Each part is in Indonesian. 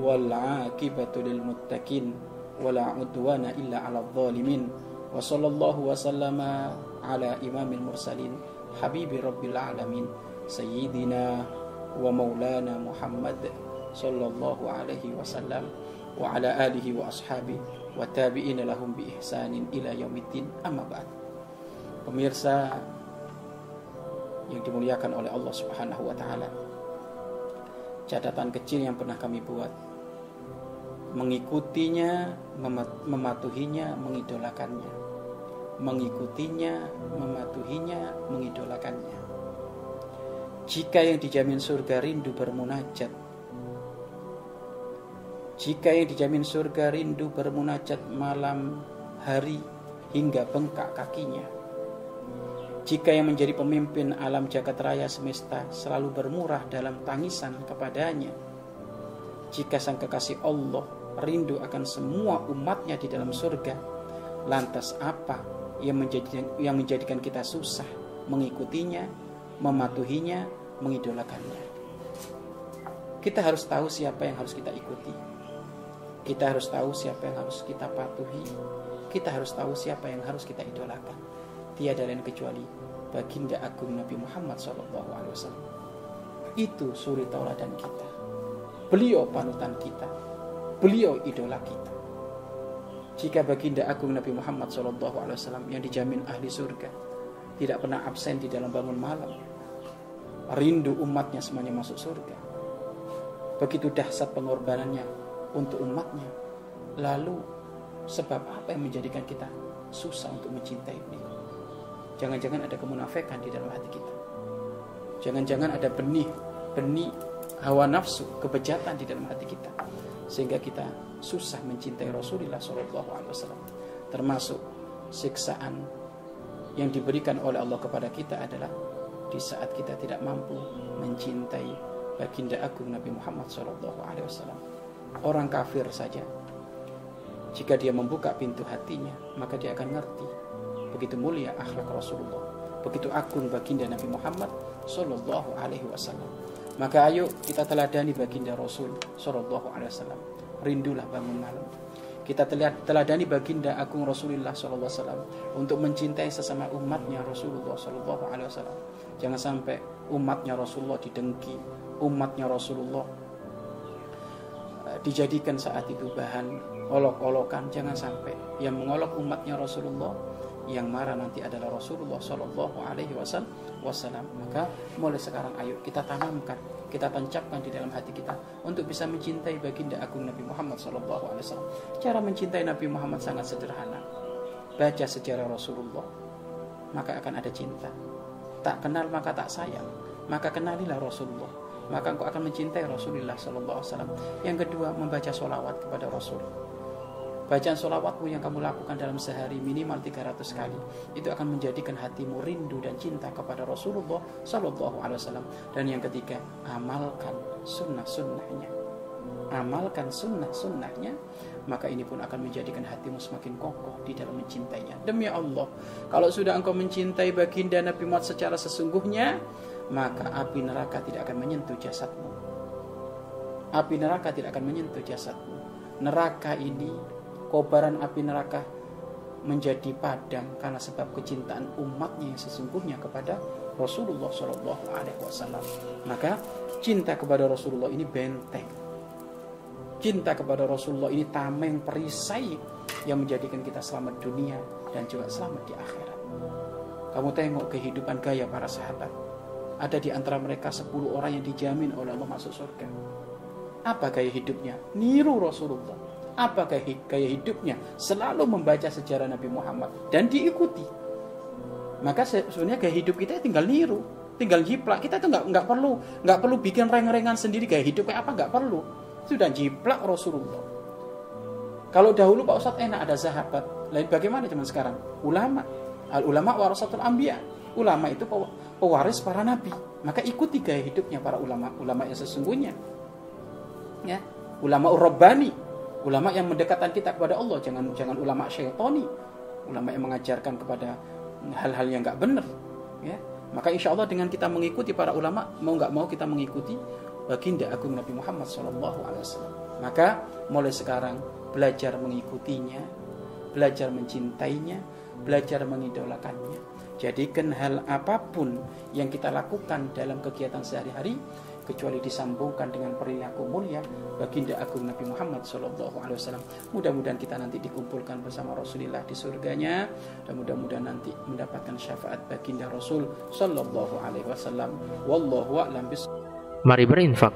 Wal aqibatu lil muttaqin. Wala udwana illa ala zalimin. Wa sallallahu wa sallama ala imamil mursalin. Habibi rabbil alamin. Sayyidina wa maulana Muhammad sallallahu alaihi wasallam wa ala alihi wa ashabi wa. Pemirsa yang dimuliakan oleh Allah Subhanahu wa taala. Catatan kecil yang pernah kami buat mengikutinya, mematuhinya, mengidolakannya. Mengikutinya, mematuhinya, mengidolakannya. Jika yang dijamin surga rindu bermunajat. Jika yang dijamin surga rindu bermunajat malam hari hingga bengkak kakinya. Jika yang menjadi pemimpin alam jagat raya semesta selalu bermurah dalam tangisan kepadanya. Jika sang kekasih Allah rindu akan semua umatnya di dalam surga Lantas apa yang menjadikan, yang menjadikan kita susah mengikutinya, mematuhinya, mengidolakannya. Kita harus tahu siapa yang harus kita ikuti. Kita harus tahu siapa yang harus kita patuhi. Kita harus tahu siapa yang harus kita idolakan. Tiada lain kecuali baginda agung Nabi Muhammad SAW. Itu suri tauladan kita. Beliau panutan kita. Beliau idola kita. Jika baginda agung Nabi Muhammad SAW yang dijamin ahli surga tidak pernah absen di dalam bangun malam, rindu umatnya semuanya masuk surga. Begitu dahsyat pengorbanannya untuk umatnya. Lalu sebab apa yang menjadikan kita susah untuk mencintai beliau? Jangan-jangan ada kemunafikan di dalam hati kita. Jangan-jangan ada benih, benih hawa nafsu, kebejatan di dalam hati kita. Sehingga kita susah mencintai Rasulullah SAW. Termasuk siksaan yang diberikan oleh Allah kepada kita adalah di saat kita tidak mampu mencintai baginda agung Nabi Muhammad SAW. Orang kafir saja, jika dia membuka pintu hatinya, maka dia akan ngerti begitu mulia akhlak Rasulullah, begitu agung baginda Nabi Muhammad Sallallahu Alaihi Wasallam. Maka ayo kita teladani baginda Rasul Sallallahu Alaihi Wasallam. Rindulah bangun malam. Kita teladani baginda agung Rasulullah SAW untuk mencintai sesama umatnya Rasulullah SAW. Jangan sampai umatnya Rasulullah didengki, umatnya Rasulullah eh, dijadikan saat itu bahan olok-olokan. Jangan sampai yang mengolok umatnya Rasulullah yang marah nanti adalah Rasulullah Shallallahu Alaihi Wasallam. Maka mulai sekarang ayo kita tanamkan kita tancapkan di dalam hati kita untuk bisa mencintai baginda agung Nabi Muhammad SAW. Cara mencintai Nabi Muhammad sangat sederhana. Baca sejarah Rasulullah, maka akan ada cinta. Tak kenal maka tak sayang, maka kenalilah Rasulullah. Maka engkau akan mencintai Rasulullah SAW. Yang kedua, membaca solawat kepada Rasul Bacaan solawatmu yang kamu lakukan dalam sehari minimal 300 kali itu akan menjadikan hatimu rindu dan cinta kepada Rasulullah Sallallahu Alaihi Wasallam. Dan yang ketiga, amalkan sunnah-sunnahnya. Amalkan sunnah-sunnahnya maka ini pun akan menjadikan hatimu semakin kokoh di dalam mencintainya. Demi Allah, kalau sudah engkau mencintai baginda Nabi Muhammad secara sesungguhnya, maka api neraka tidak akan menyentuh jasadmu. Api neraka tidak akan menyentuh jasadmu. Neraka ini kobaran api neraka menjadi padam karena sebab kecintaan umatnya yang sesungguhnya kepada Rasulullah Shallallahu Alaihi Wasallam. Maka cinta kepada Rasulullah ini benteng. Cinta kepada Rasulullah ini tameng perisai yang menjadikan kita selamat dunia dan juga selamat di akhirat. Kamu tengok kehidupan gaya para sahabat. Ada di antara mereka 10 orang yang dijamin oleh Allah masuk surga. Apa gaya hidupnya? Niru Rasulullah apa gaya hidupnya? Selalu membaca sejarah Nabi Muhammad dan diikuti. Maka sebenarnya gaya hidup kita tinggal niru, tinggal jiplak. Kita tuh nggak nggak perlu nggak perlu bikin reng-rengan sendiri gaya hidup kayak apa nggak perlu. Sudah jiplak Rasulullah. Kalau dahulu Pak Ustadz enak ada sahabat. Lain bagaimana zaman sekarang? Ulama. Al ulama warasatul anbiya. Ulama itu pewaris para nabi. Maka ikuti gaya hidupnya para ulama, ulama yang sesungguhnya. Ya, ulama urabani, ulama yang mendekatkan kita kepada Allah, jangan jangan ulama syaitani, ulama yang mengajarkan kepada hal-hal yang nggak benar. Ya, maka insya Allah dengan kita mengikuti para ulama, mau nggak mau kita mengikuti baginda agung Nabi Muhammad SAW. Maka mulai sekarang belajar mengikutinya, belajar mencintainya, belajar mengidolakannya. Jadikan hal apa pun yang kita lakukan dalam kegiatan sehari-hari kecuali disambungkan dengan perilaku mulia baginda agung Nabi Muhammad Shallallahu Alaihi Wasallam. Mudah-mudahan kita nanti dikumpulkan bersama Rasulullah di surganya dan mudah-mudahan nanti mendapatkan syafaat baginda Rasul Shallallahu Alaihi Wasallam. Wallahu a'lam Mari berinfak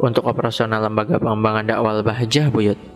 untuk operasional lembaga pengembangan dakwah Bahjah Buyut.